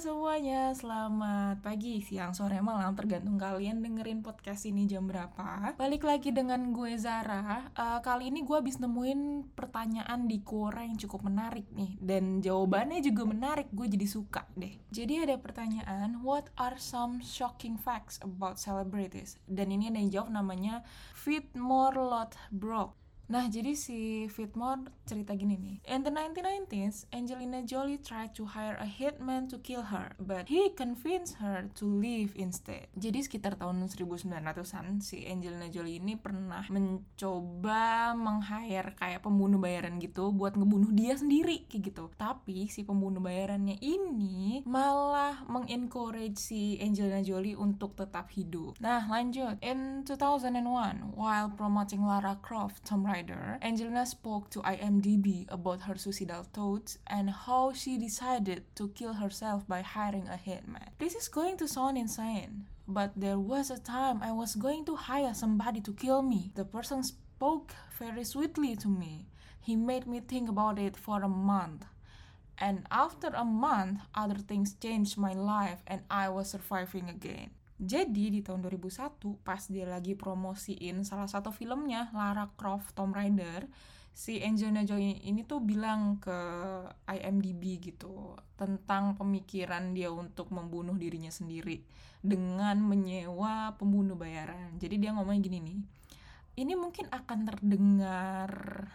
semuanya, selamat pagi, siang, sore, malam. Tergantung kalian dengerin podcast ini jam berapa. Balik lagi dengan gue Zara. Uh, Kali ini gue habis nemuin pertanyaan di Quora yang cukup menarik nih. Dan jawabannya juga menarik, gue jadi suka deh. Jadi ada pertanyaan What are some shocking facts about celebrities? Dan ini ada yang jawab namanya Fit Morlot Brock Nah, jadi si Fitmore cerita gini nih. In the 1990s, Angelina Jolie tried to hire a hitman to kill her, but he convinced her to leave instead. Jadi sekitar tahun 1900-an, si Angelina Jolie ini pernah mencoba meng-hire kayak pembunuh bayaran gitu buat ngebunuh dia sendiri kayak gitu. Tapi si pembunuh bayarannya ini malah mengencourage si Angelina Jolie untuk tetap hidup. Nah, lanjut. In 2001, while promoting Lara Croft Tomb Raider Angelina spoke to IMDb about her suicidal thoughts and how she decided to kill herself by hiring a hitman. This is going to sound insane, but there was a time I was going to hire somebody to kill me. The person spoke very sweetly to me. He made me think about it for a month. And after a month, other things changed my life and I was surviving again. Jadi di tahun 2001 pas dia lagi promosiin salah satu filmnya Lara Croft Tomb Raider, si Angelina Jolie ini tuh bilang ke IMDb gitu tentang pemikiran dia untuk membunuh dirinya sendiri dengan menyewa pembunuh bayaran. Jadi dia ngomongnya gini nih. Ini mungkin akan terdengar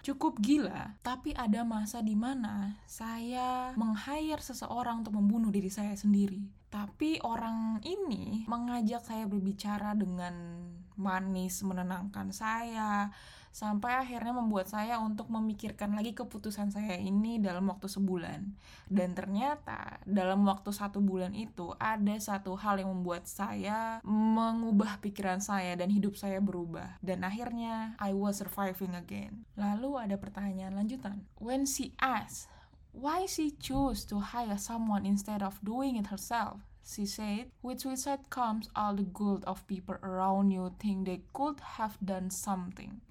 cukup gila, tapi ada masa di mana saya meng-hire seseorang untuk membunuh diri saya sendiri. Tapi orang ini mengajak saya berbicara dengan manis, menenangkan saya, sampai akhirnya membuat saya untuk memikirkan lagi keputusan saya ini dalam waktu sebulan. Dan ternyata dalam waktu satu bulan itu ada satu hal yang membuat saya mengubah pikiran saya dan hidup saya berubah. Dan akhirnya I was surviving again. Lalu ada pertanyaan lanjutan. When she asked why she chose to hire someone instead of doing it herself. She said, with suicide comes all the guilt of people around you think they could have done something.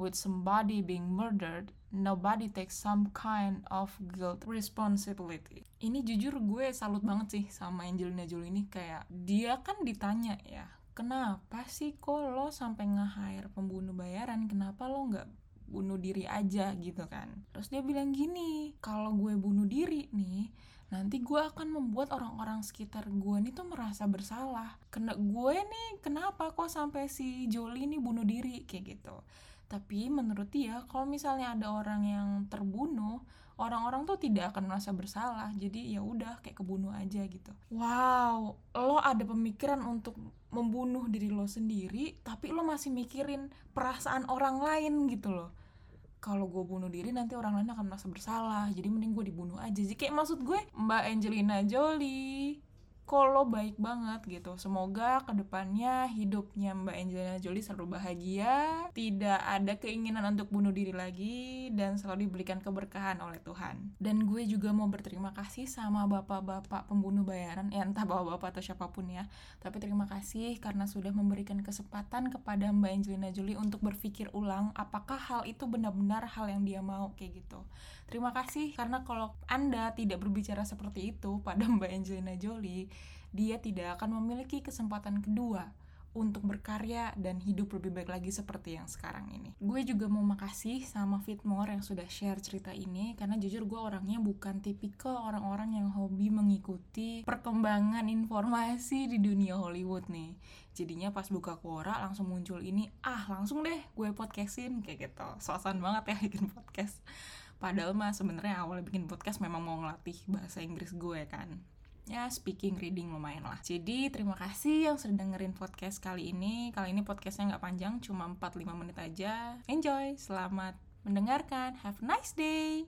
With somebody being murdered, nobody takes some kind of guilt responsibility. Ini jujur gue salut banget sih sama Angelina Jolie ini kayak dia kan ditanya ya, kenapa sih kok lo sampai nge-hire pembunuh bayaran? Kenapa lo nggak bunuh diri aja gitu kan terus dia bilang gini kalau gue bunuh diri nih nanti gue akan membuat orang-orang sekitar gue nih tuh merasa bersalah. Kena gue nih kenapa kok sampai si Jolie nih bunuh diri? Kayak gitu. Tapi menurut dia kalau misalnya ada orang yang terbunuh orang-orang tuh tidak akan merasa bersalah. Jadi ya udah kayak kebunuh aja gitu. Wow lo ada pemikiran untuk membunuh diri lo sendiri tapi lo masih mikirin perasaan orang lain gitu loh kalau gue bunuh diri nanti orang lain akan merasa bersalah. Jadi mending gue dibunuh aja. Jadi kayak maksud gue Mbak Angelina Jolie kalau baik banget gitu. Semoga ke depannya hidupnya Mbak Angelina Jolie selalu bahagia, tidak ada keinginan untuk bunuh diri lagi, dan selalu diberikan keberkahan oleh Tuhan. Dan gue juga mau berterima kasih sama bapak-bapak pembunuh bayaran, ya entah bapak-bapak atau siapa pun ya. Tapi terima kasih karena sudah memberikan kesempatan kepada Mbak Angelina Jolie untuk berpikir ulang apakah hal itu benar-benar hal yang dia mau kayak gitu. Terima kasih karena kalau Anda tidak berbicara seperti itu pada Mbak Angelina Jolie, dia tidak akan memiliki kesempatan kedua untuk berkarya dan hidup lebih baik lagi seperti yang sekarang ini. Gue juga mau makasih sama Fitmore yang sudah share cerita ini karena jujur gue orangnya bukan tipikal orang-orang yang hobi mengikuti perkembangan informasi di dunia Hollywood nih. Jadinya pas buka Quora langsung muncul ini, ah langsung deh gue podcastin kayak gitu. Soasan banget ya bikin podcast. Padahal mah sebenarnya awal bikin podcast memang mau ngelatih bahasa Inggris gue kan ya speaking reading lumayan lah. Jadi terima kasih yang sudah dengerin podcast kali ini. Kali ini podcastnya nggak panjang cuma 4-5 menit aja. Enjoy selamat mendengarkan. Have a nice day